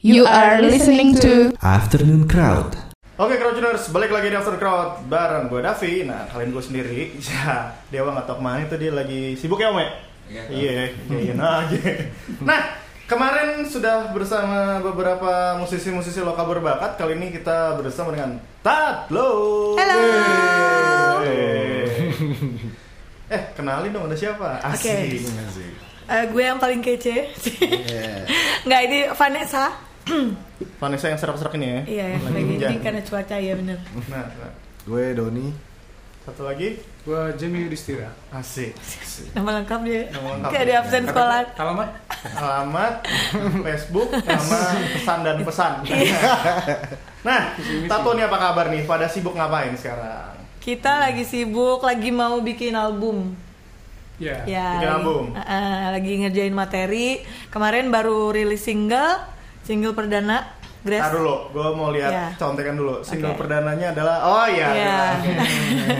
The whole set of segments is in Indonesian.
You are listening to Afternoon Crowd. Oke Crowdtuners, balik lagi di After Crowd bareng gue Davi. Nah, kalian gue sendiri. Ya, Dewa nggak tau ke mana itu dia lagi sibuk ya Om ya? Iya, iya, iya, aja. Nah, kemarin sudah bersama beberapa musisi-musisi lokal berbakat. Kali ini kita bersama dengan Tatlo. Halo. Eh, kenalin dong ada siapa? Asik. Eh, gue yang paling kece. Iya. Nggak ini Vanessa. Vanessa yang serak-serak ini ya? iya, Lagi lagi hujan. ini karena cuaca ya bener. Nah, nah. Gue Doni. satu lagi. Gua Jamie Yudhistira. Asik. Nama lengkap dia. Nama lengkap. Kayak di absen sekolah. Alamat? alamat, Facebook, sama pesan dan pesan. nah, Tato nih apa kabar nih? Pada sibuk ngapain sekarang? Kita lagi sibuk, lagi mau bikin album. Ya. Ya. Bikin lagi- album? Eh, eh, lagi ngerjain materi. Kemarin baru rilis single, single perdana. Grace. Tar dulu, gue mau lihat Ya. contekan dulu. Single Oke. perdananya adalah Oh iya. Iya. iya.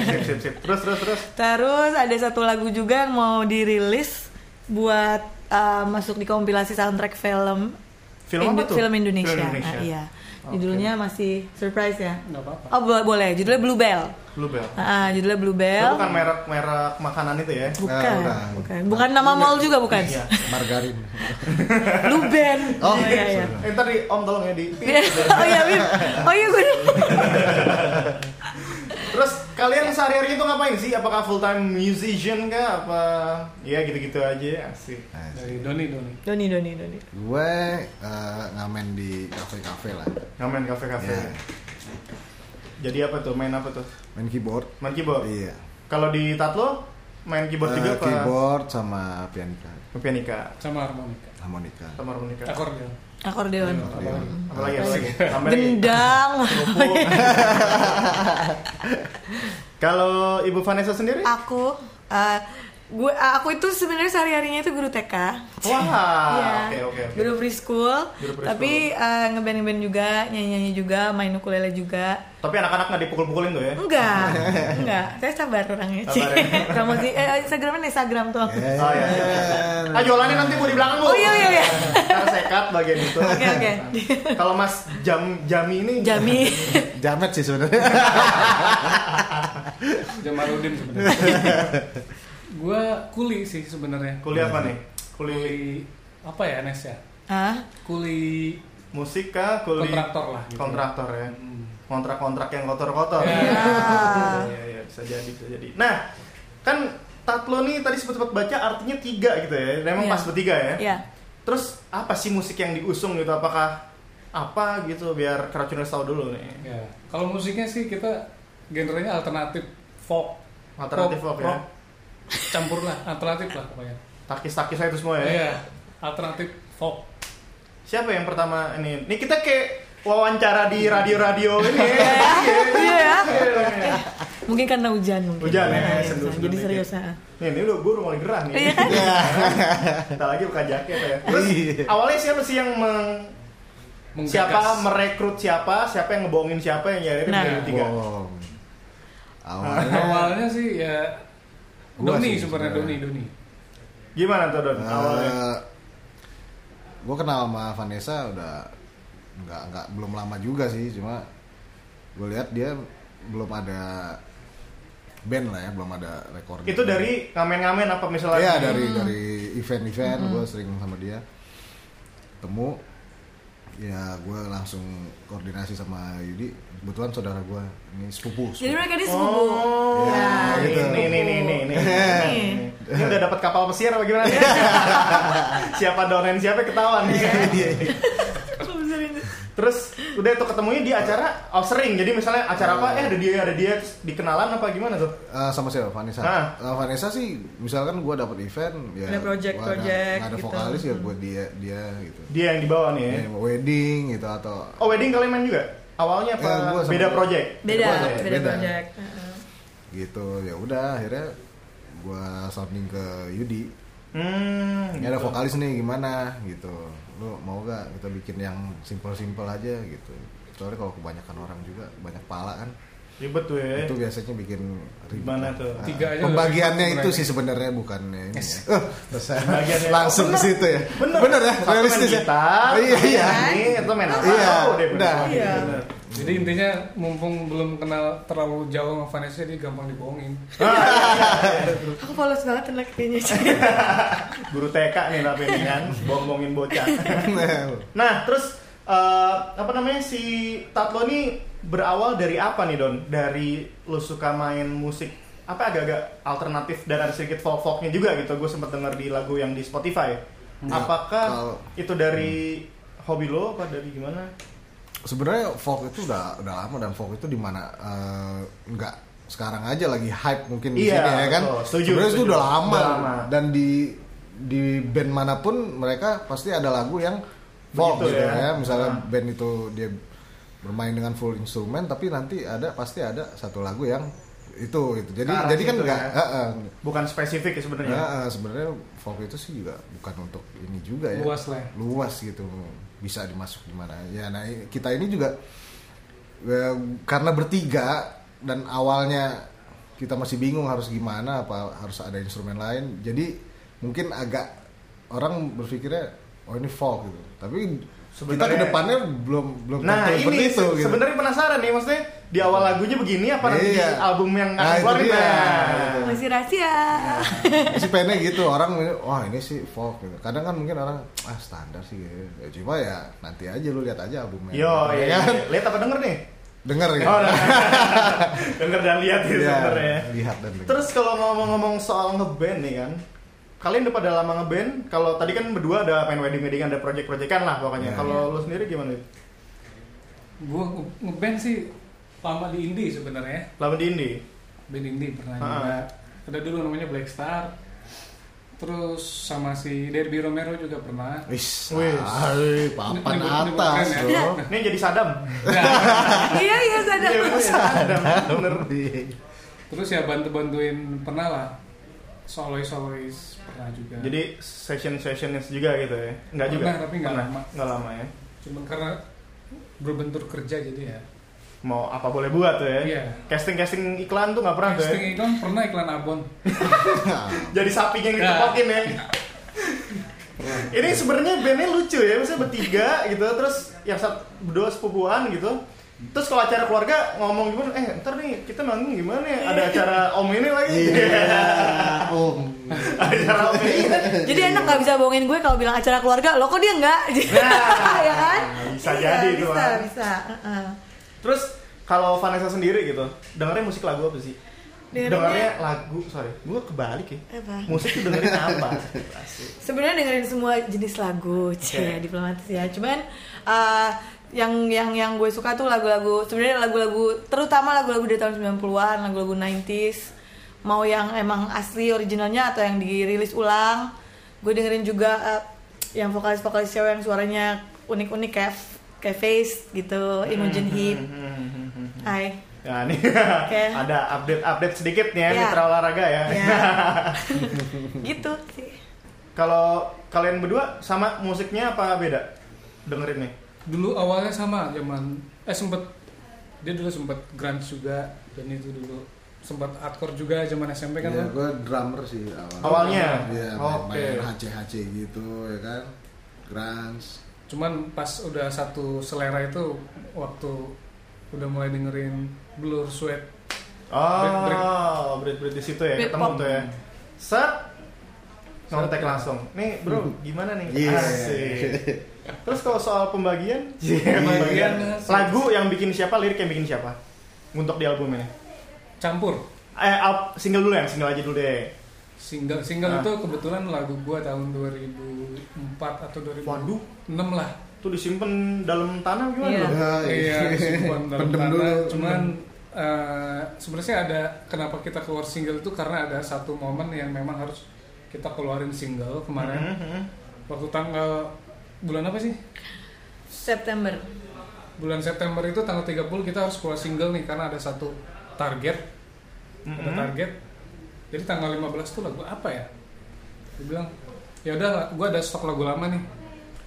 sip sip sip. Terus terus terus. Terus ada satu lagu juga yang mau dirilis buat uh, masuk di kompilasi soundtrack film Film apa Indo- tuh? Film Indonesia. Film Indonesia. Ah, iya. Oke. Judulnya masih surprise ya. Nggak apa-apa. Oh bo- boleh, judulnya Bluebell. Bluebell. Ah, judulnya Itu Bluebell. bukan merek merek makanan itu ya? Bukan, Nah, bukan. bukan. Bukan nama mall juga bukan. Iya. Margarin. Bluebell. Oh, iya iya. Eh, tadi Om tolong ya di. oh iya, Bim. Oh iya gue. Terus kalian sehari-hari itu ngapain sih? Apakah full time musician kah? Apa ya gitu-gitu aja? Asik. Dari Doni Doni. Doni Doni Doni. Gue eh, ngamen di kafe-kafe lah. Ngamen kafe-kafe. Iya. Jadi apa tuh? Main apa tuh? Main keyboard. Main keyboard. Iya. Kalau di Tatlo main keyboard Eh, juga apa? keyboard sama pianika, Pianika Sama harmonika. harmonika. sama harmonika. Akordeon. Akordeon. Apalagi apalagi. Gendang. Kalau Ibu Vanessa sendiri? aku uh, gue aku itu sebenarnya sehari harinya itu guru TK Wah, Iya. oke oke oke. guru preschool Guru preschool. tapi uh, ngeband ngeband juga nyanyi nyanyi juga main ukulele juga Tapi anak-anak nggak dipukul-pukulin tuh ya? enggak enggak saya sabar orangnya Sabar ya. promosi eh instagramnya Instagram tuh aku Eh, Oh iya. iya. Ah jualannya nanti bu di belakang bu. Oh, iya, iya, iya. Ntar saya cut bagian itu. Oke, oke. Kalau Mas Jam Jami ini. Jami Jamet sih sebenarnya. Jamaludin sebenarnya. Gua kuli sih sebenarnya. Kuliah apa nih? Kuli Kuli apa ya Nes ya? ah Kuli musik kah? Kuli kontraktor lah. Gitu. Kontraktor ya. Hmm. Kontrak-kontrak yang kotor-kotor. Iya. Iya, iya, bisa jadi, bisa jadi. Nah, kan Tatlo nih tadi sempat baca artinya tiga gitu ya. Memang Iya. pas bertiga ya. ya Terus apa sih musik yang diusung gitu? Apakah apa gitu biar Keracuners tahu dulu nih. Ya. Kalau musiknya sih kita genrenya alternatif folk. Alternatif Pop, folk ya. rock. Campur lah, alternatif lah pokoknya. Takis-takis saya itu semua ya. Iya, alternatif folk. Siapa yang pertama ini? Ini kita kayak wawancara di radio-radio ini. ya. iya ya Iya. mungkin karena hujan mungkin Hujan ya, sendu-sendu jadi serius. Nih, ini udah gue udah mulai gerah nih. Iya kan? Kita lagi buka jaket ya. Terus Iya. awalnya siapa sih yang meng Menggagas. siapa merekrut siapa, siapa yang ngebohongin siapa yang nyari Nah. tiga. Wow. Awalnya Awalnya sih ya Doni sebenarnya Doni. Doni. Gimana tuh Don? awalnya? gue kenal sama Vanessa udah nggak nggak belum lama juga sih cuma gue lihat dia belum ada band lah ya belum ada recording Itu dari ngamen-ngamen apa misalnya? Iya dari dari event-event gue sering sama dia ketemu ya gue langsung koordinasi sama Yudi kebetulan saudara gue ini sepupu, jadi mereka di sepupu Oh, Ya, gitu. Nih, nih, nih, nih, nih. Nih. Ini udah dapat kapal pesiar apa gimana? siapa donen siapa ketahuan nih. Terus udah tuh ketemunya di acara oh sering. Jadi misalnya acara apa? Eh ada dia ada dia terus dikenalan apa gimana tuh? Eh, sama siapa Vanessa Ah. Eh, Vanessa sih misalkan gue dapet event ya Ada project- gua ada- project nggak ada gitu. vokalis ya buat dia dia gitu Dia yang dibawa nih ya. Ya, wedding gitu atau Oh wedding kalian main juga? Awalnya apa? Ya, gua beda project? beda Beda, beda, beda. project Heeh. gitu ya udah akhirnya gue sounding ke Yudi Hmm. ini ada gitu. vokalis nih gimana gitu lu mau gak kita bikin yang simple simple aja gitu soalnya kalau kebanyakan orang juga banyak pala kan Ribet tuh ya. Itu biasanya bikin ribet. Gimana tuh? Nah, Tiga aja Pembagiannya itu sih sebenarnya bukan ini ya. Yes. Eh, Pembagiannya- langsung ke bener. situ ya. Bener. ya, Satu realistis ya. Iya, iya. nyanyi, itu main apa? Iya, udah. bener. Iya. Jadi intinya mumpung belum kenal terlalu jauh sama Vanessa dia gampang dibohongin. Aku polos banget anak kayaknya. Guru TK nih tapi ini kan, bohong-bohongin bocah. Nah, terus eh, apa namanya si Tatlo ini berawal dari apa nih Don? Dari lu suka main musik apa agak-agak alternatif dan ada sedikit folk folknya juga gitu. Gue sempat dengar di lagu yang di Spotify. Apakah kalau- itu dari hobi lo apa dari gimana? Sebenarnya folk itu udah udah lama dan folk itu di mana eh, nggak sekarang aja lagi hype mungkin di Iya, sini ya kan. Sebenarnya itu udah lama, Udah lama. dan di di band mana pun mereka pasti ada lagu yang folk Begitu gitu ya. ya. Misalnya Ah. band itu dia bermain dengan full instrumen tapi nanti ada pasti ada satu lagu yang itu gitu. Jadi Ke arah jadi kan situ nggak ya. eh, eh, Bukan spesifik ya sebenarnya. Ya, eh, sebenarnya folk itu sih juga bukan untuk ini juga ya. Luas lah. Luas gitu. Bisa dimasuk di mana. Ya nah kita ini juga eh, karena bertiga dan awalnya kita masih bingung harus gimana apa harus ada instrumen lain. Jadi mungkin agak orang berpikirnya oh ini folk gitu. Tapi kita Sebenarnya- ke depannya belum belum Nah tentu seperti ini itu gitu. sebenarnya penasaran nih maksudnya di awal lagunya begini apa nanti di Iya. album yang akan Nah, keluar dia. Nah. Masih rahasia. si pengennya gitu orang wah ini sih folk gitu. Kadang kan mungkin orang ah standar sih gitu. Ya, cuma ya nanti aja lu lihat aja albumnya. Yo, Gitu, iya, kan? iya. lihat apa denger nih? Denger ya. Oh, nah. denger dan lihat gitu Iya, sebenarnya. lihat dan denger. Terus kalau ngomong-ngomong soal ngeband nih kan, kalian udah pada lama ngeband. Kalau tadi kan berdua ada main wedding weddingan, ada project projectan lah pokoknya. Iya, kalau lu sendiri gimana? Gue ngeband sih lama di indie sebenarnya. Lama di indie. Band indie pernah Ah. juga. Ada dulu namanya Black Star. Terus sama si Derby Romero juga pernah. Wis, Wis. papan atas nyebutkan bro. ya. Ini jadi Sadam. iya iya. Iya, bener, Sadam. Bener. Terus ya bantu-bantuin pernah lah. Solois-solois pernah juga. Jadi session sessionnya juga gitu ya? Enggak juga. Pernah, tapi nggak lama. Nggak lama ya. Cuman karena berbentur kerja jadi ya. Mau apa boleh buat tuh ya? Iya. Casting casting iklan tuh nggak pernah tuh ya? Casting iklan pernah iklan abon. Jadi sapi yang Ya. ditepokin ya. Ini sebenarnya bandnya lucu ya, maksudnya bertiga gitu, terus yang satu berdua sepupuan gitu. Terus kalau acara keluarga ngomong gimana? Eh, ntar nih kita manggung gimana ya? Ada acara om ini lagi. Iya, om. acara om ini. Jadi enak nggak bisa bohongin gue kalau bilang acara keluarga, lo kok dia nggak? Nah, ya kan? bisa Iya, jadi itu, Bisa, kan. bisa. Heeh. Terus kalau Vanessa sendiri gitu, dengarnya musik lagu apa sih? Dengerinnya- Dengarnya lagu, sorry, gue kebalik ya. Apa? Musik tuh dengerin apa? Sebenarnya dengerin semua jenis lagu, cie Oke. diplomatis ya. Cuman eh, yang yang yang gue suka tuh lagu-lagu sebenarnya lagu-lagu terutama lagu-lagu dari tahun 90-an, lagu-lagu 90s. Mau yang emang asli originalnya atau yang dirilis ulang. Gue dengerin juga eh, yang vokalis-vokalis cewek yang suaranya unik-unik kayak kayak Face gitu, Imogen Heap. Hai. Ya nih Oke. ada update-update sedikit nih ya, Ya. mitra olahraga ya. Ya. gitu sih. Kalau kalian berdua sama musiknya apa beda? Dengerin nih. Dulu awalnya sama zaman eh sempet dia dulu sempet grunge juga dan itu dulu sempat hardcore juga zaman SMP kan Ya, lo? gue drummer sih awalnya. Awalnya? Iya, Oke. main HC-HC gitu ya kan. Grunge. Cuman pas udah satu selera itu waktu udah mulai dengerin Blur Sweat Break, break. Oh, berit-berit di situ ya, Beat ketemu pop. tuh ya. Set ngontek Set. langsung. Nih, Bro, gimana nih? Iya. Asik. Terus kalau soal pembagian, Iya, pembagian lagu yang bikin siapa, lirik yang bikin siapa? Untuk di album ini. campur Eh, single dulu ya, single aja dulu deh. Single single Ah. itu kebetulan lagu gua tahun 2004 atau 2006 Waduh. lah Tuh disimpan dalam tanah gimana? Iya. Bro? Ya, iya simpan dalam Pendem tanah. dulu. cuman eh, sebenarnya ada kenapa kita keluar single itu karena ada satu momen yang memang harus kita keluarin single kemarin Mhm. waktu tanggal bulan apa sih September. bulan September itu tanggal 30 kita harus keluar single nih karena ada satu target ada Mhm. target jadi tanggal 15 tuh lagu apa ya dia bilang ya udah gue ada stok lagu lama nih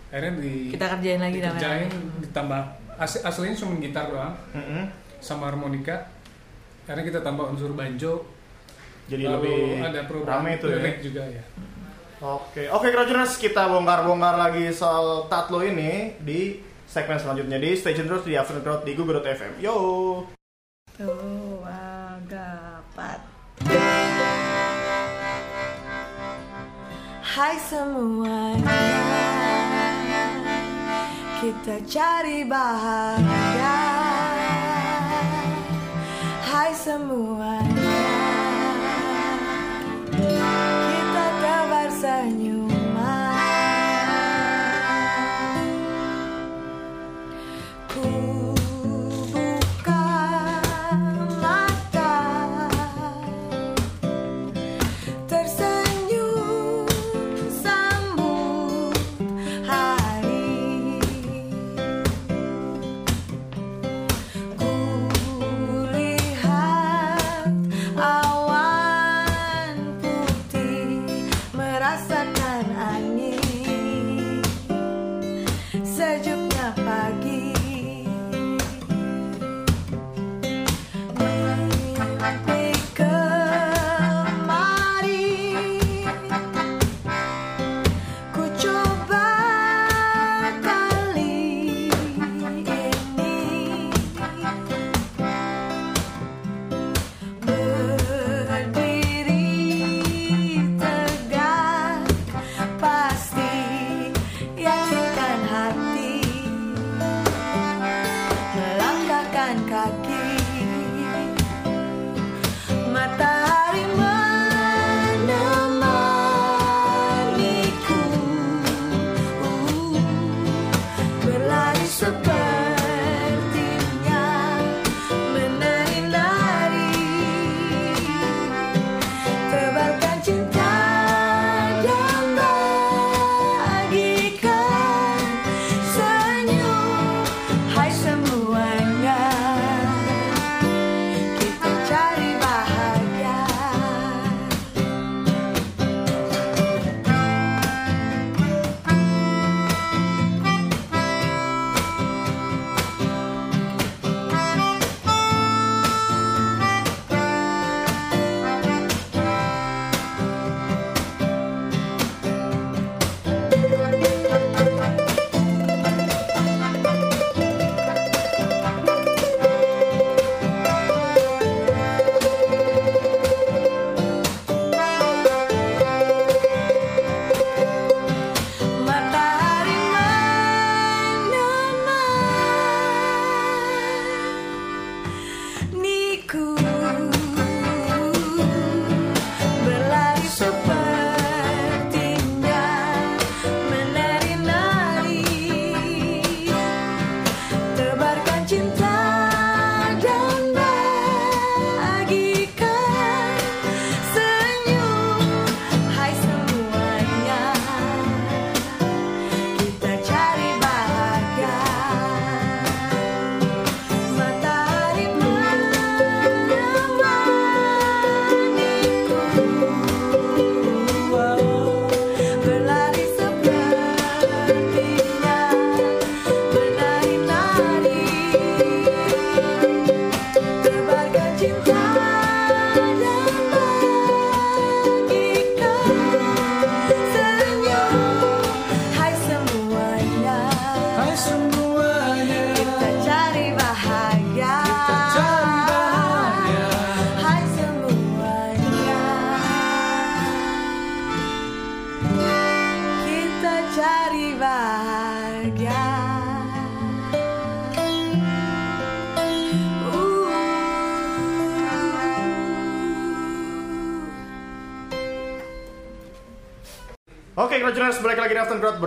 akhirnya di Kita kerjain lagi dikerjain namanya. ditambah asli, aslinya cuma gitar doang Mhm. sama harmonika karena kita tambah unsur banjo Jadi lalu lebih ada rame itu ya. juga ya Oke, oke Crowdtuners, kita bongkar-bongkar lagi soal Tatlo ini di segmen selanjutnya di Station Terus di Afternoon Crowd di Google.fm. Yo. Tuh, agapat. Hai semuanya, kita cari bahagia. Hai semuanya,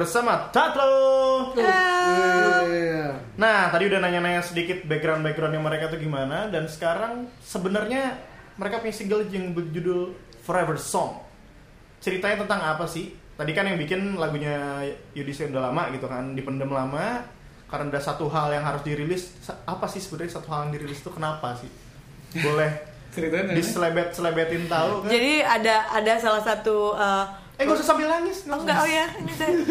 bersama Tatlo. Iya. Nah, tadi udah nanya-nanya sedikit background-backgroundnya mereka tuh gimana dan sekarang sebenarnya mereka punya single yang berjudul Forever Song. Ceritanya tentang apa sih? Tadi kan yang bikin lagunya Yudhistira udah lama gitu kan, dipendem lama karena ada satu hal yang harus dirilis. Apa sih sebenarnya satu hal yang dirilis itu kenapa sih? Boleh ceritanya diselebet-selebetin tahu kan? Jadi ada ada salah satu uh, eh gak usah sambil nangis. Oh enggak, oh ya,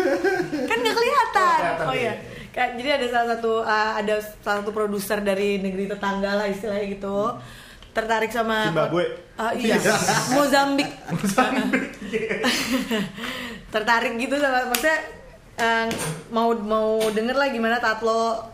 kan nggak kelihatan. Oh, kelihatan, Oh iya. ya, Kayak- jadi ada salah satu uh, ada salah satu produser dari negeri tetangga lah istilahnya gitu. tertarik sama Zimbabwe. Ah, iya Mozambik tertarik gitu sama maksudnya eh, mau mau denger lah gimana Tatlo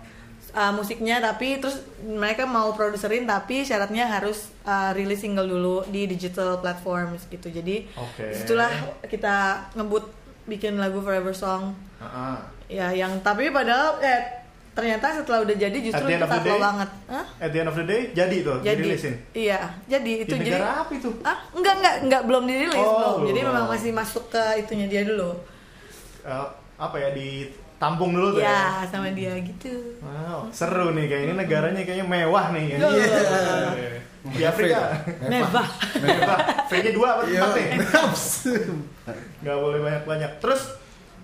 uh, musiknya tapi terus mereka mau produserin tapi syaratnya harus uh, rilis single dulu di digital platforms gitu jadi Oke. itulah kita ngebut bikin lagu Forever Song Heeh. ya yang tapi padahal eh ternyata setelah udah jadi justru Tatlo day? banget Hah? At the end of the day jadi tuh jadi dirilisin. iya jadi itu Di jadi apa itu? ah enggak enggak enggak belum dirilis Oh, belum jadi memang masih masuk ke itunya dia dulu Eh, apa ya ditampung dulu tuh ya. ya sama dia gitu Wow, seru nih kayak ini negaranya kayaknya mewah nih. Iya. Iya. Di Afrika. mewah Mewah. V-nya dua apa Iya. empat nih? Nggak boleh banyak-banyak. Terus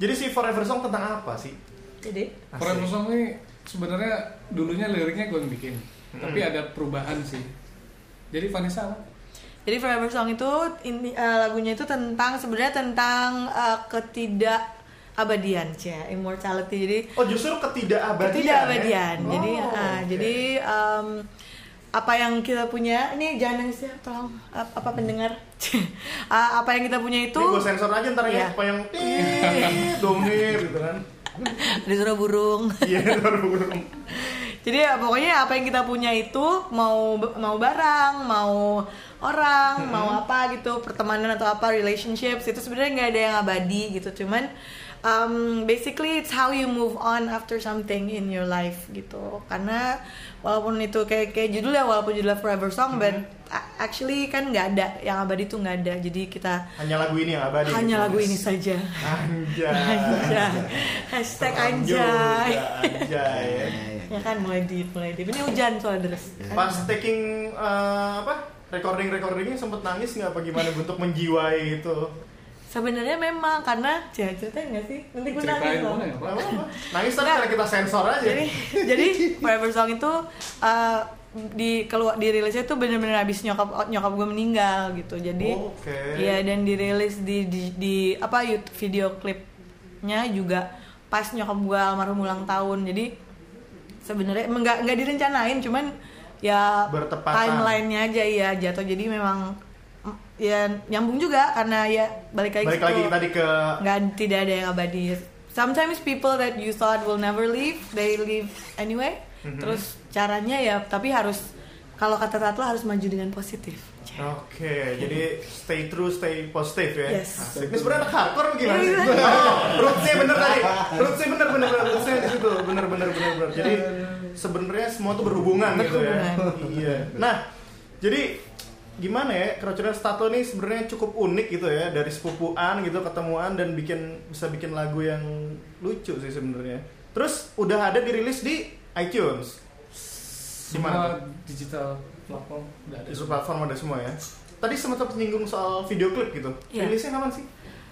jadi si Forever Song tentang apa sih? jadi Asik. Forever Song ini sebenarnya dulunya liriknya gue yang bikin, tapi ada perubahan sih. Jadi Vanessa apa? Jadi Forever Song itu ini eh, lagunya itu tentang sebenarnya tentang eh, ketidakabadian, ya, immortality. Jadi Oh justru ketidakabadian. ketidakabadian. ya? Jadi Oh, ah, oke. jadi em, apa yang kita punya ini jangan nangis ya tolong Ap- apa pendengar Ah, apa yang kita punya itu Ini gue sensor aja ntar ya Iya. apa yang tit, domir gitu kan. disuruh burung Iya baru burung. Jadi ya, pokoknya apa yang kita punya itu mau mau barang, mau orang, mau apa gitu, pertemanan atau apa relationships itu sebenarnya nggak ada yang abadi gitu. Cuman um, basically it's how you move on after something in your life gitu. Karena walaupun itu kayak kayak judul ya walaupun judulnya Forever Song, but a- actually kan nggak ada yang abadi tuh nggak ada. Jadi kita Hanya lagu ini yang abadi. hanya gitu. lagu ini saja. Anjay. Anjay. Hashtag anjay. Anjay. Ya kan mulai di mulai di ini hujan soalnya deras. Pas taking eh, apa recording recordingnya sempet nangis nggak apa gimana untuk menjiwai itu? Sebenarnya memang karena ya ceritain nggak sih? Nanti gue nangis Ceritain loh. Nangis tapi karena kita sensor aja. Jadi jadi Forever Song itu uh, di keluar dirilisnya tuh bener-bener abis nyokap nyokap gue meninggal gitu. Jadi Oh, Oke. Iya dan dirilis di, di di apa YouTube video klipnya juga pas nyokap gue almarhum ulang tahun. Jadi sebenarnya nggak nggak direncanain cuman ya timelinenya aja ya jatuh jadi memang ya nyambung juga karena ya balik lagi Balik lagi tadi ke nggak tidak ada yang abadi sometimes people that you thought will never leave they leave anyway Mhm. terus caranya ya tapi harus kalau kata Tatlo harus maju dengan positif Oke, jadi stay true, stay positif ya. Yes. Asik. Ini sebenarnya hardcore gimana? sih? Iya. Oh, rootsnya bener tadi. Rootsnya bener bener bener rootsnya di situ. Bener bener bener bener. Jadi sebenarnya semua tuh berhubungan, gitu ya. Iya. Nah, jadi gimana ya keracunan Stato ini sebenarnya cukup unik gitu ya dari sepupuan gitu ketemuan dan bikin bisa bikin lagu yang lucu sih sebenarnya. Terus udah ada dirilis di iTunes. Di mana Semua tuh? digital platform udah ada. Di seluruh platform ada semua ya. Tadi sempat menyinggung soal video klip gitu. Iya. Rilisnya kapan sih?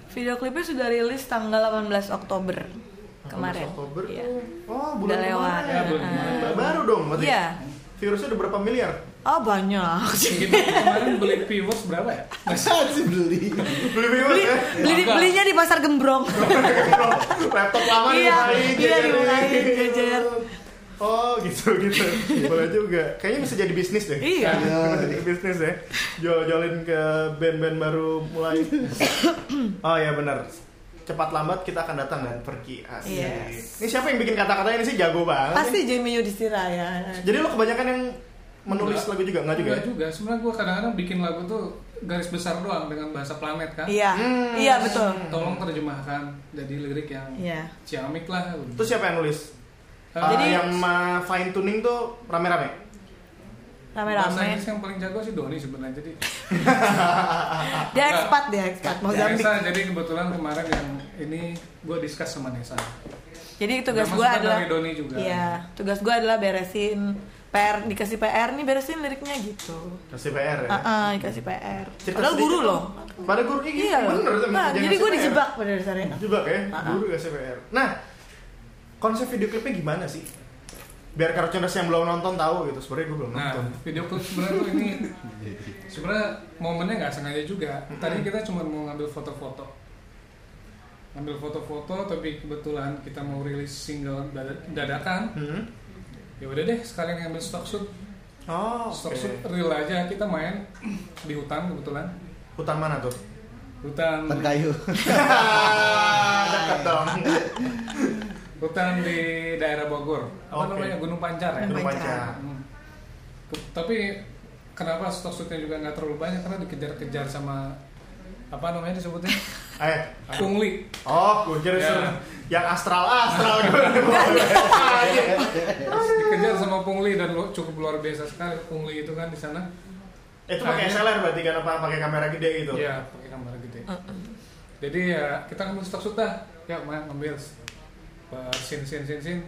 video klipnya sudah rilis tanggal 18 Oktober 18 kemarin Oktober. Iya. Oh, bulan Udah lewat. kemarin. Ya, bulan. Ba- Baru dong berarti. Iya. Virusnya udah berapa miliar? Oh banyak. Kita kemarin beli viewers berapa ya? Masa sih beli? Beli viewers ya? Beli belinya di pasar Gembrong. Laptop lama Iya, dimulain, iya, jajarin. dimulain, jajar. Oh gitu gitu. Boleh juga. Kayaknya bisa jadi bisnis deh. Iya. Jadi bisnis ya. Jual-jualin ke band-band baru mulai. oh ya benar. Cepat lambat kita akan datang dan pergi. Asik. Yes. Ini siapa yang bikin kata-kata ini sih jago banget. Pasti. Jamie Yudhistira ya. Jadi lo kebanyakan yang menulis Enggak. lagu juga enggak juga? ya? Enggak juga. Sebenarnya gue kadang-kadang bikin lagu tuh garis besar doang dengan bahasa planet kan. Iya. Hmm. Iya betul. Tolong terjemahkan jadi lirik yang Iya. ciamik lah. Terus siapa yang nulis? Ah, Jadi- yang fine tuning tuh rame-rame. bahasa Rame-rame. Inggris yang paling jago sih Doni sebenarnya. Jadi Dia ekspat dia ekspat Mozambik. Nesa, jadi kebetulan kemarin yang ini gue discuss sama Nesa. Jadi tugas gue masukan adalah dari Doni juga. Iya, tugas gue adalah beresin PR dikasih PR nih beresin liriknya gitu. Kasih PR ya. Ah, ah, dikasih PR. Cerita Padahal sedikit guru loh. Pada guru iya, Iya loh. bener Nah, jadi gue dijebak pada dasarnya. Jebak ya, Ah, ah. guru kasih PR. Nah, konsep video klipnya gimana sih? Biar Karacunders yang belum nonton tahu gitu. Sebenarnya gue belum Nah, nonton. video klip sebenarnya tuh ini sebenarnya momennya nggak sengaja juga. Tadi kita cuma mau ngambil foto-foto, ngambil foto-foto, tapi kebetulan kita mau rilis single dada- dadakan. Hmm. Ya udah deh, sekalian ngambil stock shoot. Oh, stok oke. shoot real aja kita main di hutan kebetulan Hutan mana tuh? hutan Kan kayu. Dekat dong. hutan di daerah Bogor apa Oke. namanya Gunung Pancar ya Gunung Pancar. Hmm. Tapi kenapa stok shootnya juga nggak terlalu banyak karena dikejar-kejar sama apa namanya disebutnya? Eh, pungli oh, gue kira Ya. yang astral astral gue. dikejar sama pungli dan lo cukup luar biasa sekali. Pungli itu kan di sana. Itu pakai SLR berarti kan apa? Pakai kamera gede gitu? Iya pakai kamera gede. Jadi ya kita ngambil stok shoot dah ya ngambil. Scene scene scene scene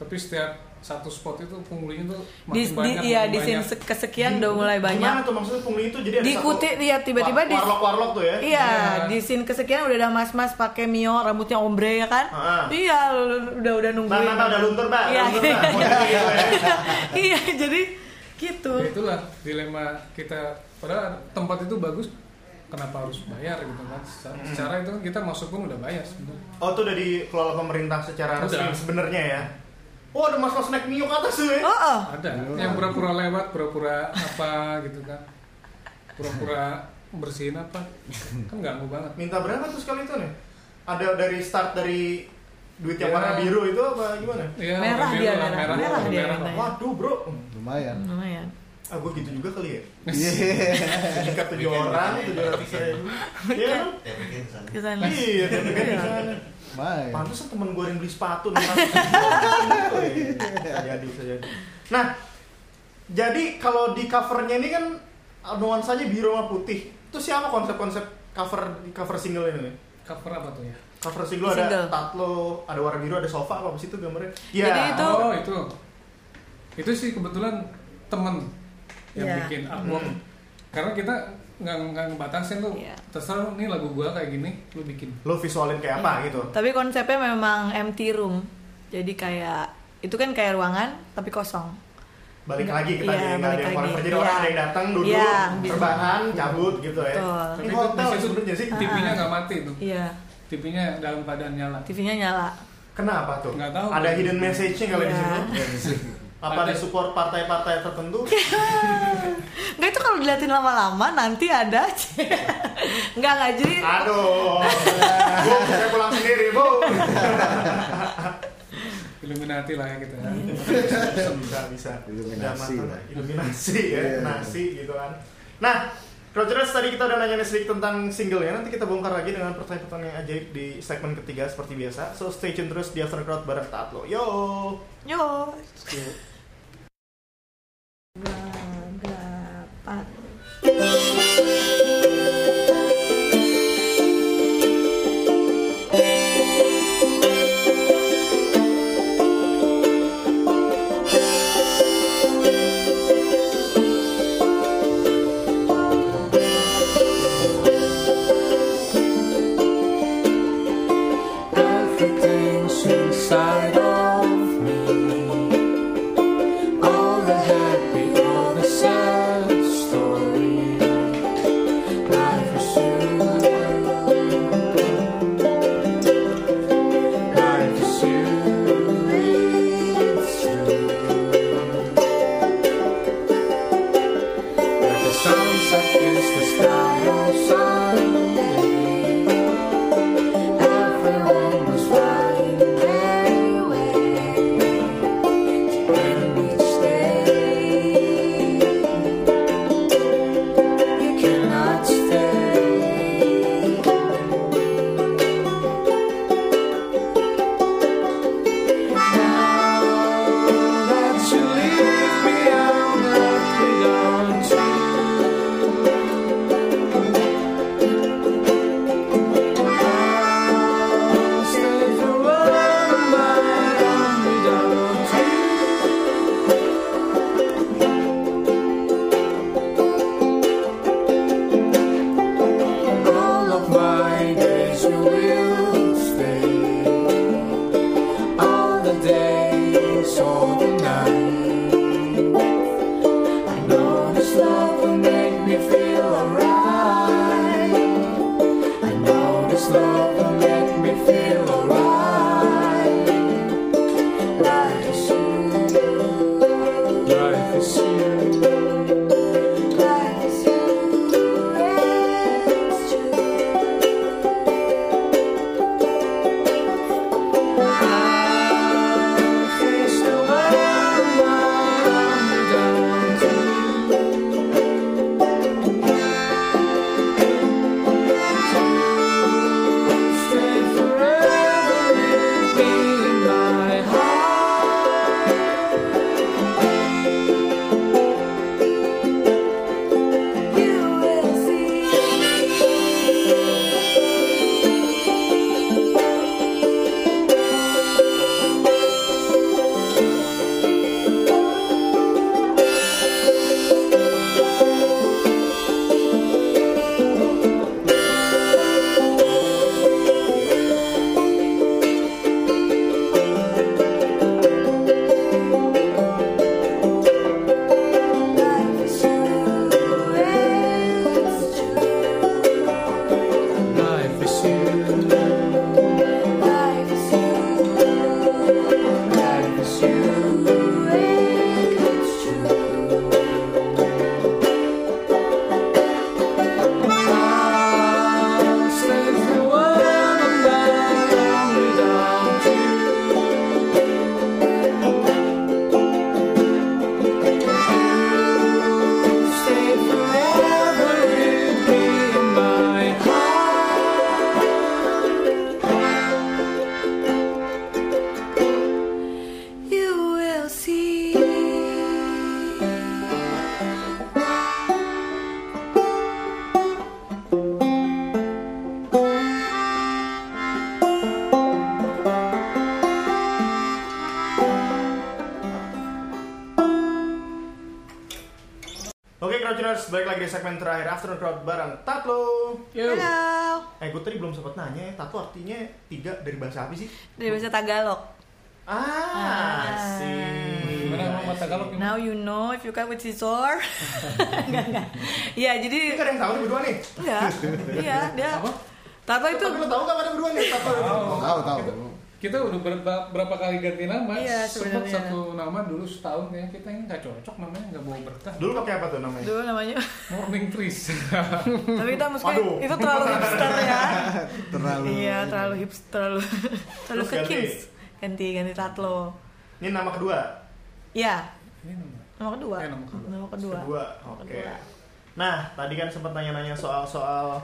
tapi setiap satu spot itu punglinya tuh di, makin di banyak iya di scene banyak. se- kesekian udah mulai Gimana banyak tuh maksudnya pungli itu jadi ada diikuti satu dia tiba-tiba di warlock warlock tuh ya? Iya, Iya. di scene kesekian udah ada mas-mas pakai mio, rambutnya ombre ya kan? Ah. Iya, udah udah nungguin. mbak, mbak, udah luntur, mbak. Iya. Modelnya gitu ya. iya, jadi gitu. Ya itulah dilema kita padahal tempat itu bagus kenapa harus bayar gitu kan secara, Hmm. secara itu kan kita masuk pun udah bayar sebenarnya Oh, itu udah dikelola pemerintah secara resmi sebenarnya ya? Oh, ada mas-mas naik Mio ke atas tuh ya? Oh, oh. ada yang pura-pura lewat pura-pura apa gitu kan pura-pura bersihin apa kan ganggu banget Minta berapa tuh sekali itu nih? Ada dari start dari duit yang Ya. warna biru itu apa gimana? Iya, Merah dia, lah, merah. merah, Merah dia merah. mintanya. Waduh, bro. Lumayan. Lumayan. Ah, gue gitu juga kali ya? Iya. Tingkat tujuh orang, tujuh ratus ribu. Iya? Ke sana. Iya, Lumayan. Pantesan temen gue yang beli sepatu 600 ribu. Bisa jadi, bisa jadi. Nah, jadi kalau di covernya ini kan nuansanya biru sama putih. Itu siapa konsep-konsep cover cover single ini? nih? cover apa tuh ya Cover single ada Single. tatlo, ada warna biru, ada sofa apa sih itu gambarnya? Jadi itu- oh itu itu sih kebetulan temen yang Iya. bikin artwork karena kita nggak nggak ngebatasin tuh Iya. terserah nih lagu gua kayak gini lu bikin lo visualin kayak apa gitu? Tapi konsepnya memang empty room. Jadi kayak itu kan kayak ruangan tapi kosong. Balik lagi kita iya, nggak ada balik yang lagi. Jadi orang Iya. ada yang datang duduk, Iya, bisa. terbahan, cabut gitu ya. Betul. Ini Tapi itu hotel sebenarnya sih. TV-nya nggak mati tuh Iya, TV-nya dalam keadaan nyala TV-nya nyala. Kenapa tuh? Nggak tahu. Ada hidden message-nya kali di Iya. situ? Apa Ada. di support partai-partai tertentu? Enggak itu kalau diliatin lama-lama nanti ada Enggak enggak jadi Aduh, bu, saya pulang sendiri bu. Illuminati lah ya kita bisa bisa. Lah. matang. Iluminasi ya, Iya. nasi gitu kan. Nah, Rogerers tadi kita udah nanya sedikit tentang singlenya. Nanti kita bongkar lagi dengan pertanyaan-pertanyaan yang ajaib di segmen ketiga seperti biasa. So stay tune terus di After Crowd bareng Taat lo. Yo. Yo. Gagapan. Everything's tiga dari bahasa apa sih? Dari bahasa Tagalog. Ah, Ah. sih gimana? Now you know if you cut with scissor. enggak, enggak. Iya, Ini jadi ada yang tahu nih berdua nih enggak. Iya, dia Apa? Tato itu Tapi lo tahu gak ada berdua nih Tatlo? Oh. Tahu tahu. Kita udah berapa, berapa kali ganti nama? Iya, Sempet sebenarnya. satu nama dulu setahun ya kita ini nggak cocok namanya nggak bawa berkah. Dulu pakai apa tuh namanya? dulu namanya. Morning trees. Tapi kita mesti itu terlalu hipster ya. Terlalu. Iya, terlalu hipster, terlalu terlalu ke ganti. Ganti ganti Tatlo. Ini nama kedua Iya, ini nama. nama kedua. Eh, nama kedua. Nama kedua. Oke. Nah, tadi kan sempat nanya-nanya soal-soal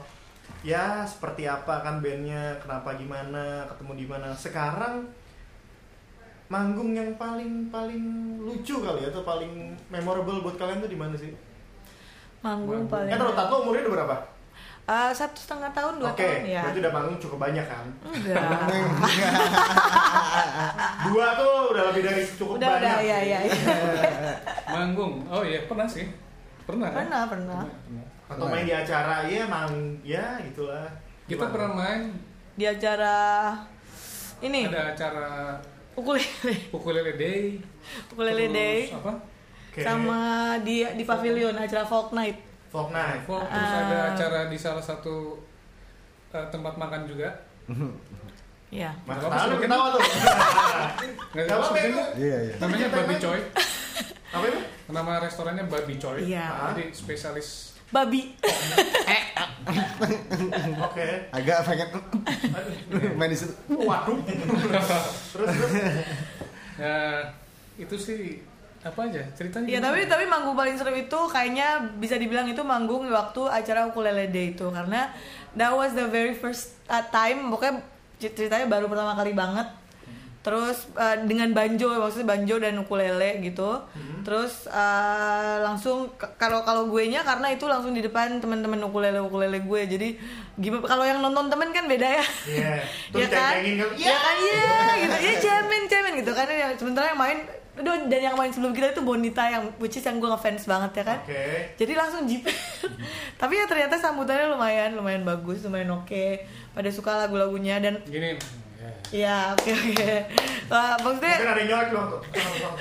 ya seperti apa kan bandnya, kenapa gimana, ketemu di mana. Sekarang manggung yang paling paling lucu kali ya atau paling memorable buat kalian tuh di mana sih? Manggung Manggung. paling. Eh, Tato umurnya udah berapa? Eh, satu setengah tahun, dua Oke, tahun ya. berarti udah manggung cukup banyak kan? Enggak. Dua tuh udah lebih dari cukup udah, banyak. udah, iya, iya, iya. Manggung. Oh iya pernah sih. Pernah kan? Pernah, pernah. pernah. Atau main di acara, iya mang, ya gitulah. Kita Gimana? pernah main Di acara ini ada acara ukulele, ukulele day. ukulele terus day Apa? Oke. sama di di pavilion acara folk night. Folk Night. Folk, terus Ah. ada acara di salah satu eh, tempat makan juga. Iya. Mas tahu ketawa tuh. Nggak Gak apa-apa sebutin itu. Iya iya. Namanya Babi Coy. Apa itu? Nama restorannya Babi Coy. Iya. Jadi spesialis Babi. Oke. Agak pengen main di situ. Waduh. terus terus. ya itu sih apa aja ceritanya Iya, tapi tapi manggung paling seru itu kayaknya bisa dibilang itu manggung waktu acara ukulele day itu karena that was the very first uh, time pokoknya ceritanya baru pertama kali banget. Terus uh, dengan banjo maksudnya banjo dan ukulele gitu. Terus uh, langsung kalau kalau gue nya karena itu langsung di depan teman-teman ukulele ukulele gue. Jadi gimana kalau yang nonton temen kan beda ya. Iya. Terus ya kan? kan, Ya kan iya gitu. Ya cemen cemen gitu kan ya. Sementara yang main aduh dan yang main sebelum kita itu Bonita yang which is yang gue ngefans banget ya kan. Oke. Jadi langsung jeep. Tapi ya ternyata sambutannya lumayan lumayan bagus, lumayan oke. Pada suka lagu-lagunya dan gini ya. Iya, oke oke. Wah, maksudnya Mungkin ada yang nyolek loh tuh.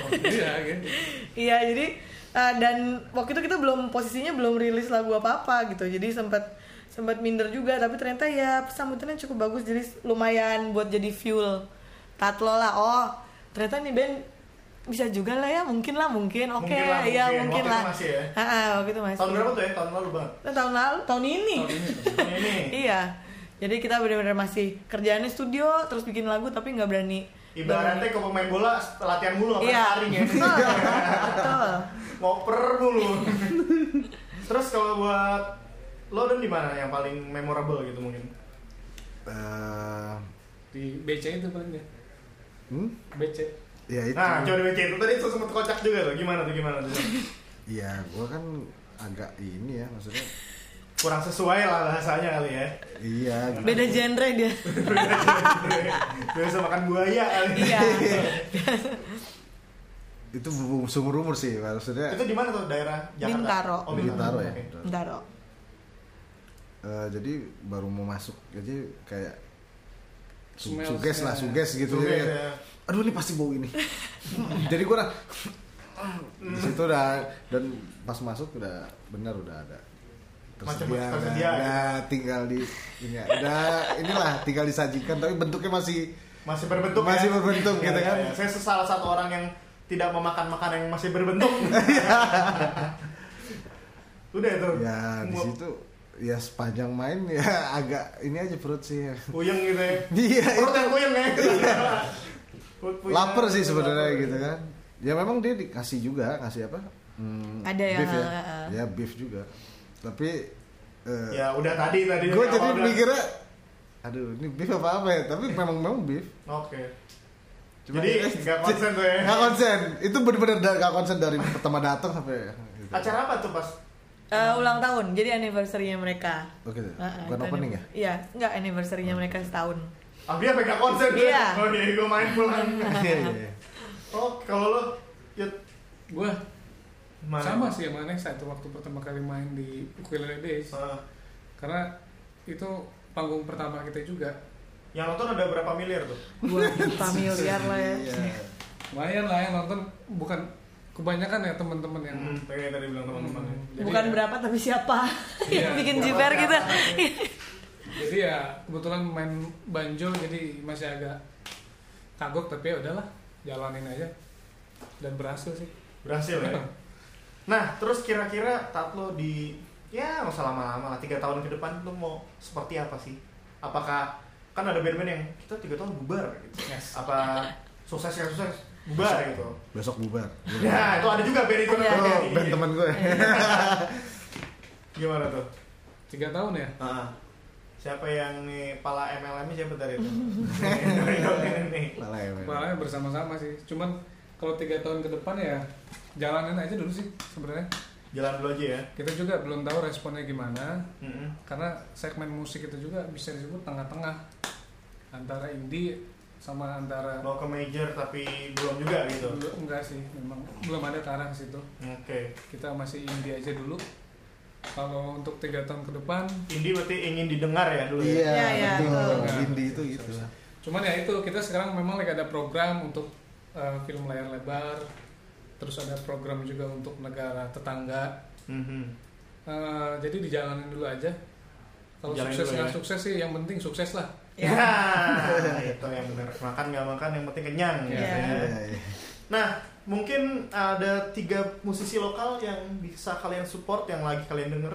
iya gitu Iya jadi uh, dan waktu itu kita belum posisinya belum rilis lagu apa apa gitu jadi sempat sempat minder juga tapi ternyata ya sambutannya cukup bagus jadi lumayan buat jadi fuel tatlo lah oh ternyata nih band bisa juga lah ya mungkin lah mungkin oke Mungkin lah, iya mungkin. mungkin Waktu itu lah masih ya? Ah, waktu itu masih Tahun berapa tuh ya? Tahun lalu banget. Nah, tahun lalu tahun ini tahun ini. Tahun ini. iya jadi kita benar-benar masih kerjaannya studio terus bikin lagu tapi nggak berani Ibaratnya kalau pemain bola latihan mulu nggak Iya. pernah sparring ya. Betul. Betul. Ngoper mulu. Terus kalau buat lo dan di mana yang paling memorable gitu mungkin? Eh, di BC itu paling ya hmm? BC Ya itu. Nah, coba baca itu tadi sempat kocak juga tuh. Gimana tuh gimana tuh? Iya, gua kan agak ini ya maksudnya. Kurang sesuai lah bahasanya kali ya. Iya. gitu. beda genre dia Biasa makan buaya kali. iya Itu sumur umur sih maksudnya. Itu di mana tuh daerah Jakarta? Bintaro. Oh, Bintaro ya. Oke. bentar dong Eh, jadi baru mau masuk jadi kayak su- Smell- suges lah smell. suges gitu Suges, jadi kayak, ya. aduh ini pasti bau ini jadi gua udah di situ udah dan pas masuk udah benar udah ada Macam tersedia, tersedia, udah tinggal di ini ya, udah inilah tinggal disajikan tapi bentuknya masih Masih berbentuk Masih ya? berbentuk Iya, gitu iya, kan. iya. Saya salah satu orang yang tidak memakan makanan yang masih berbentuk. Udah itu. ya di situ ya sepanjang main ya agak ini aja perut sih Puyeng gitu ya. Iya, Perut yang puyeng ya. Perut puyeng. lapar sih sebenarnya gitu kan ya memang dia dikasih juga ngasih apa Hmm, Ada yang, beef ya uh, uh. ya beef juga tapi eh, Ya udah tadi tadi. gue jadi bilang. mikirnya aduh ini beef apa apa ya tapi memang memang beef Oke. Cuma Jadi ya, nggak konsen tuh ya. nggak konsen itu bener-bener da- nggak konsen dari pertama datang sampai gitu. Acara apa tuh pas? Eh, ulang tahun jadi anniversary-nya mereka oke Uh, uh, bukan itu opening ya iya enggak anniversary-nya mereka setahun Ah dia pegang konsen. Iya. Oh iya, gue main pulang. iya iya iya. Oh kalau lo, ya gua Mana? sama sih sama Nesa itu waktu pertama kali main di Ukulele Days Ah, karena itu panggung pertama kita juga yang nonton ada berapa miliar tuh? Dua juta miliar lah ya. Iya. lumayan lah yang nonton bukan kebanyakan ya teman-teman yang Hmm, pengen tadi bilang teman-teman ya. Jadi Bukan ya- berapa tapi siapa Iya, yang bikin jiper gitu. jadi ya kebetulan main banjo jadi masih agak kagok tapi ya udahlah jalanin aja dan berhasil sih Berhasil ya. Nah, terus kira-kira Tatlo di ya nggak usah lama-lama lah tiga tahun ke depan tuh mau seperti apa sih? Apakah kan ada band-band yang kita tiga tahun bubar gitu? Yes. Apa sukses yang sukses bubar gitu? Besok bubar. Ya, itu ada juga band itu. Ada, namanya. ada. Oh, band teman gue. Gimana tuh? tiga tahun ya Ah, siapa yang nih pala MLM siapa tadi itu? Ya. men. Malah bersama-sama sih cuman kalau tiga tahun ke depan ya jalanin aja dulu sih sebenarnya Jalan dulu aja ya. kita juga belum tahu responnya gimana Mm-mm. karena segmen musik itu juga bisa disebut tengah-tengah antara indie sama antara Mau ke major tapi belum juga gitu. belum enggak sih memang belum ada ke arah ke situ Oke. kita masih indie aja dulu kalau untuk tiga tahun ke depan Indie berarti ingin didengar ya dulu ya. Iya, Iya, iya, betul. betul. Indie itu gitu. cuman ya itu kita sekarang memang lagi ada program untuk uh, film layar lebar terus ada program juga untuk negara tetangga Mhm. Uh, jadi dijalanin dulu aja kalau sukses dulu nggak ya. sukses sih yang penting sukses lah Ya, itu yang benar. Makan nggak makan yang penting kenyang. Iya. gitu ya. Iya, iya. Nah, mungkin ada tiga musisi lokal yang bisa kalian support yang lagi kalian denger.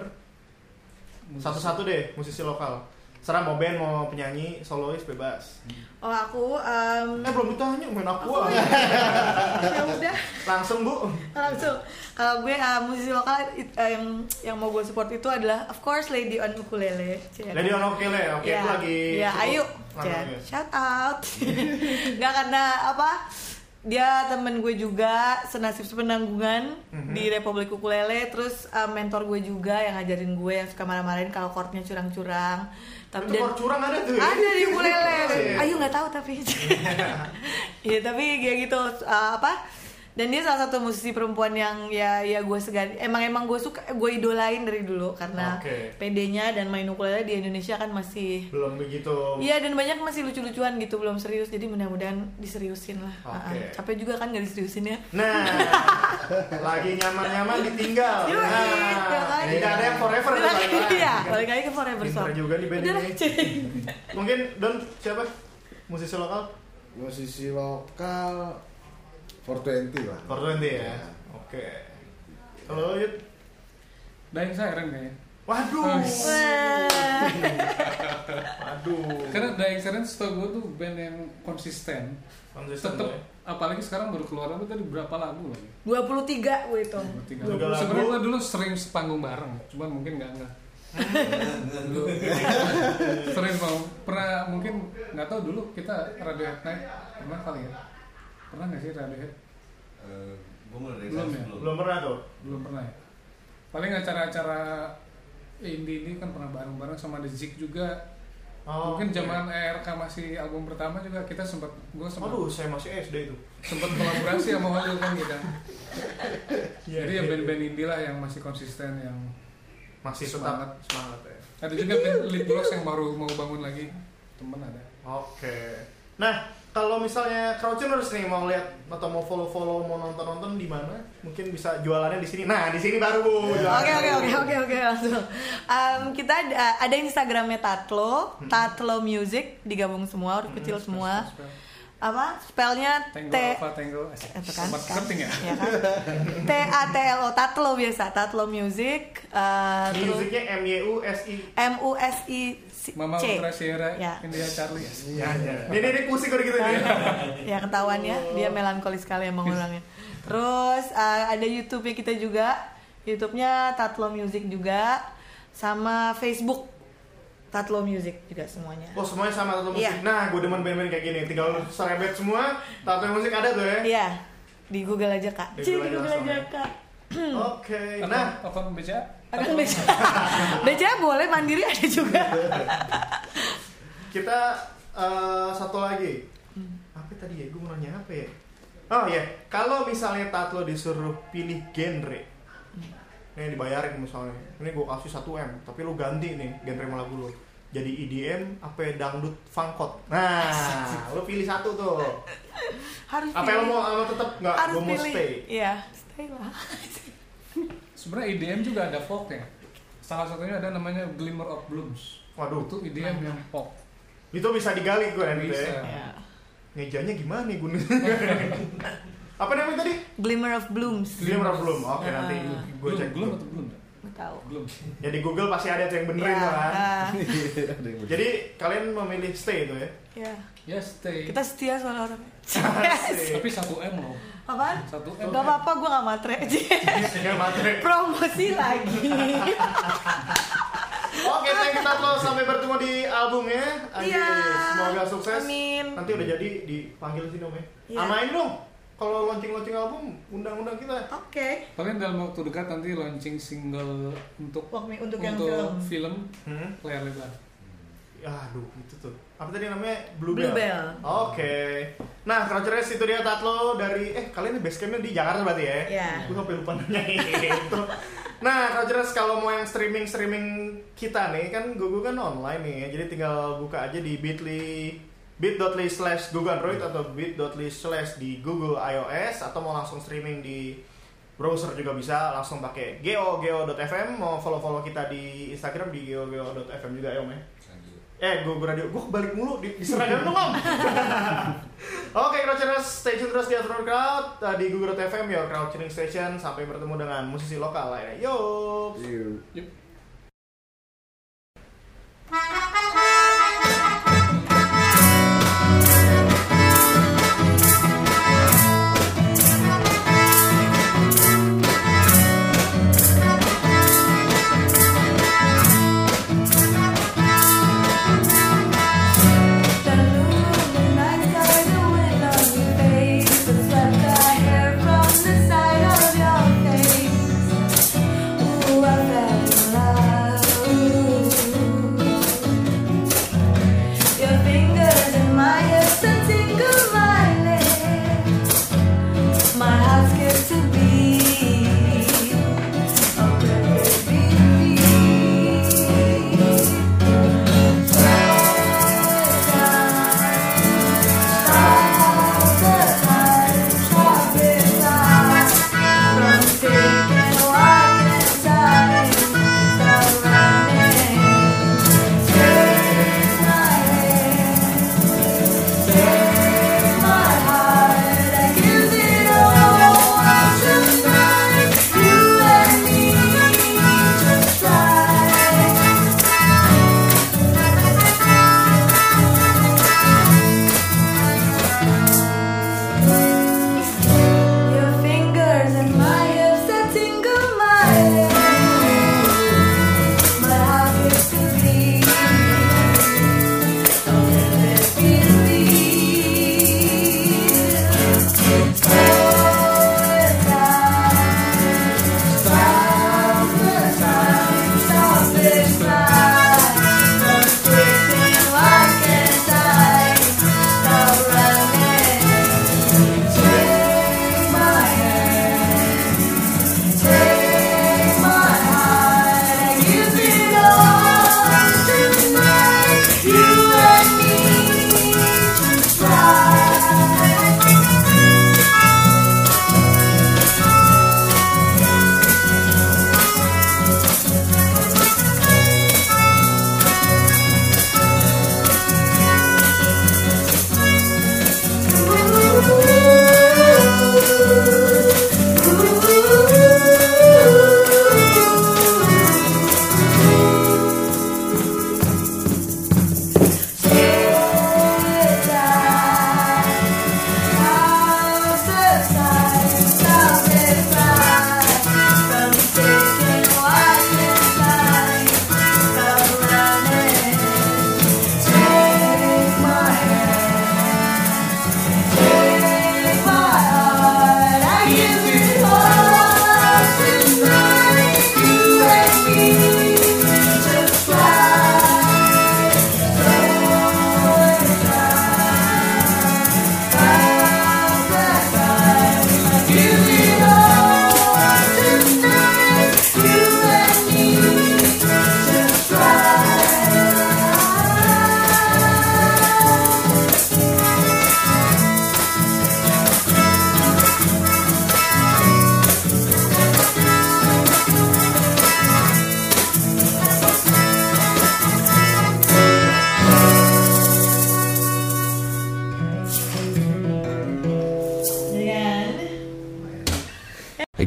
Satu-satu deh musisi lokal. Serah mau band mau penyanyi solois bebas. Oh aku em, Eh belum ditanya main aku ah. iya. ya udah Langsung bu. langsung kalau gue eh, musisi lokal it- eh, yang yang mau gue support itu adalah of course Lady on Ukulele. Lady on Okele, oke ya, itu lagi. ya cukup ayo ya. shout out nggak karena apa dia temen gue juga senasib sepenanggungan Mhm. di Republik Ukulele terus eh, mentor gue juga yang ngajarin gue yang suka marah-marahin kalau chordnya curang-curang tapi kor curang ada tuh. ya? ada di ukulele Iya. ayo nggak tahu tapi Iya tapi kayak gitu uh, apa dan dia salah satu musisi perempuan yang ya ya gue segan emang emang gue suka gue idolain dari dulu karena Oke. PD-nya dan main ukulele di Indonesia kan masih Belum begitu. Iya dan banyak masih lucu-lucuan gitu belum serius jadi mudah-mudahan diseriusin lah. Oke. Uh-uh. Capek juga kan nggak diseriusin ya. Nah, lagi nyaman-nyaman ditinggal. Yoi, Nah, kan? tidak ada yang forever. Iya, balik lagi ke Forever Song. juga nih band ini. Mungkin Don siapa? Musisi lokal? Musisi lokal 420 lah. 420 ya. Oke. Kalau Yud? Dying Siren kayaknya Waduh. Oh. Waduh. karena Dying Siren setahu gue tuh band yang konsisten Konsisten tetep ya. apalagi sekarang baru keluar apa tadi berapa lagu lagi 23 gue itu. Tiga Tiga lagu. lagu. Sebenarnya gue dulu sering sepanggung bareng, cuman mungkin nggak nggak. Dulu. sering mau pernah mungkin nggak tahu dulu kita Radiohead Night pernah kali ya pernah nggak sih Radiohead gue mulai dari Belum ya? sebelum. Belum pernah tuh. belum pernah ya paling acara-acara indie ini kan pernah bareng-bareng sama The Zik juga Oh, mungkin oke. zaman ERK masih album pertama juga kita sempat gue sempat Aduh, saya masih SD itu. sempat kolaborasi sama Holil kan kita Iya, jadi ya band-band indie lah yang masih konsisten yang masih Semangat. tetap semangat ya. ada juga band Lead Bros yang baru mau bangun lagi temen ada Oke. Nah, kalau misalnya Crowdtuners nih mau lihat atau mau follow-follow, mau nonton-nonton di mana? Mungkin bisa jualannya di sini. Nah, di sini baru Bu. Oke oke oke oke oke langsung. Em, kita ada, ada Instagramnya Tatlo, Tatlo Music digabung semua, huruf kecil semua. Apa? Spellnya Tango T apa Tango asik. itu kan, Sobat kan? keting ya Iya kan? T A T L O Tatlo biasa, Tatlo Music. eh, terus Musiknya M Y U S I. M U S I C. Mama Ultra Sierra Ya. India Charlie Ya, ya. Ini ini pusing kalau gitu nih. ya ketahuan ya dia melankolis sekali emang orangnya terus uh, ada YouTube-nya kita juga YouTube-nya Tatlo Music juga sama Facebook Tatlo Music juga semuanya Oh semuanya sama tato musik. Iya. Nah, gue demen band-band kayak gini. Tinggal serebet semua. Tato musik ada tuh ya. iya di Google aja kak Di Cih, Google di Google aja aja langsung kak Oke. Atau Nah, akun BCA akan BCA BCA boleh mandiri ada juga. Kita eh, satu lagi. Apa tadi ya? Gue mau nanya apa ya? Oh ya, kalau misalnya Tatlo disuruh pilih genre nih dibayarin misalnya. Ini gue kasih 1 m tapi lu ganti nih genre lagu lu. Jadi EDM apa dangdut funkot nah lu pilih satu tuh. Harus apa pilih. lu mau tetap nggak? Gue mau pilih. stay. Iya stay lah Sebenarnya EDM juga ada folknya. Salah satunya ada namanya Glimmer of Blooms. waduh Itu EDM yang folk. itu bisa digali gue nanti Bisa. ya ya. ngejanya gimana nih gue apa namanya tadi glimmer of blooms Glimmer of Bloom oke Ah. nanti gue cek dulu atau bloom? tahu Gloom. ya di Google pasti ada yang benerin ya, tuh kan ah, jadi kalian memilih stay itu ya ya. Ya stay. kita setia soal orang. Tapi satu M loh. Apaan Satu M. Gak apa-apa, gue gak matre aja Ya, matre. Promosi lagi Oke, thank you Tatlo. Sampai bertemu di albumnya. Iya. Semoga sukses. Amin. Nanti udah jadi dipanggil sini Om ya. Sama ini dong. Kalau launching-launching album, undang-undang kita. Oke Kalian dalam waktu dekat nanti launching single untuk Wah, untuk yang film. film Hmm? layar lebar. Aduh, itu tuh. Apa tadi namanya? Blue, Blue Bell. Bell. Oke. Nah, Crouchers itu dia Tatlo dari eh kalian base campnya di Jakarta berarti ya? Iya. Gue sampai lupa nanya itu. Nah, Crouchers kalau mau yang streaming streaming kita nih kan Google kan online nih, ya. jadi tinggal buka aja di Bitly bit.ly slash Google Android atau bit.ly slash di Google iOS atau mau langsung streaming di browser juga bisa langsung pakai geo geo.fm mau follow follow kita di Instagram di geo geo.fm juga ya om ya Eh, gue radio, gue balik mulu di, diserang dong om. Oke, Crouchers, stay tune terus di Afternoon Crowd uh, di Google.fm, your crowd tuning station. Sampai bertemu dengan musisi lokal lainnya. Yo. Yuk.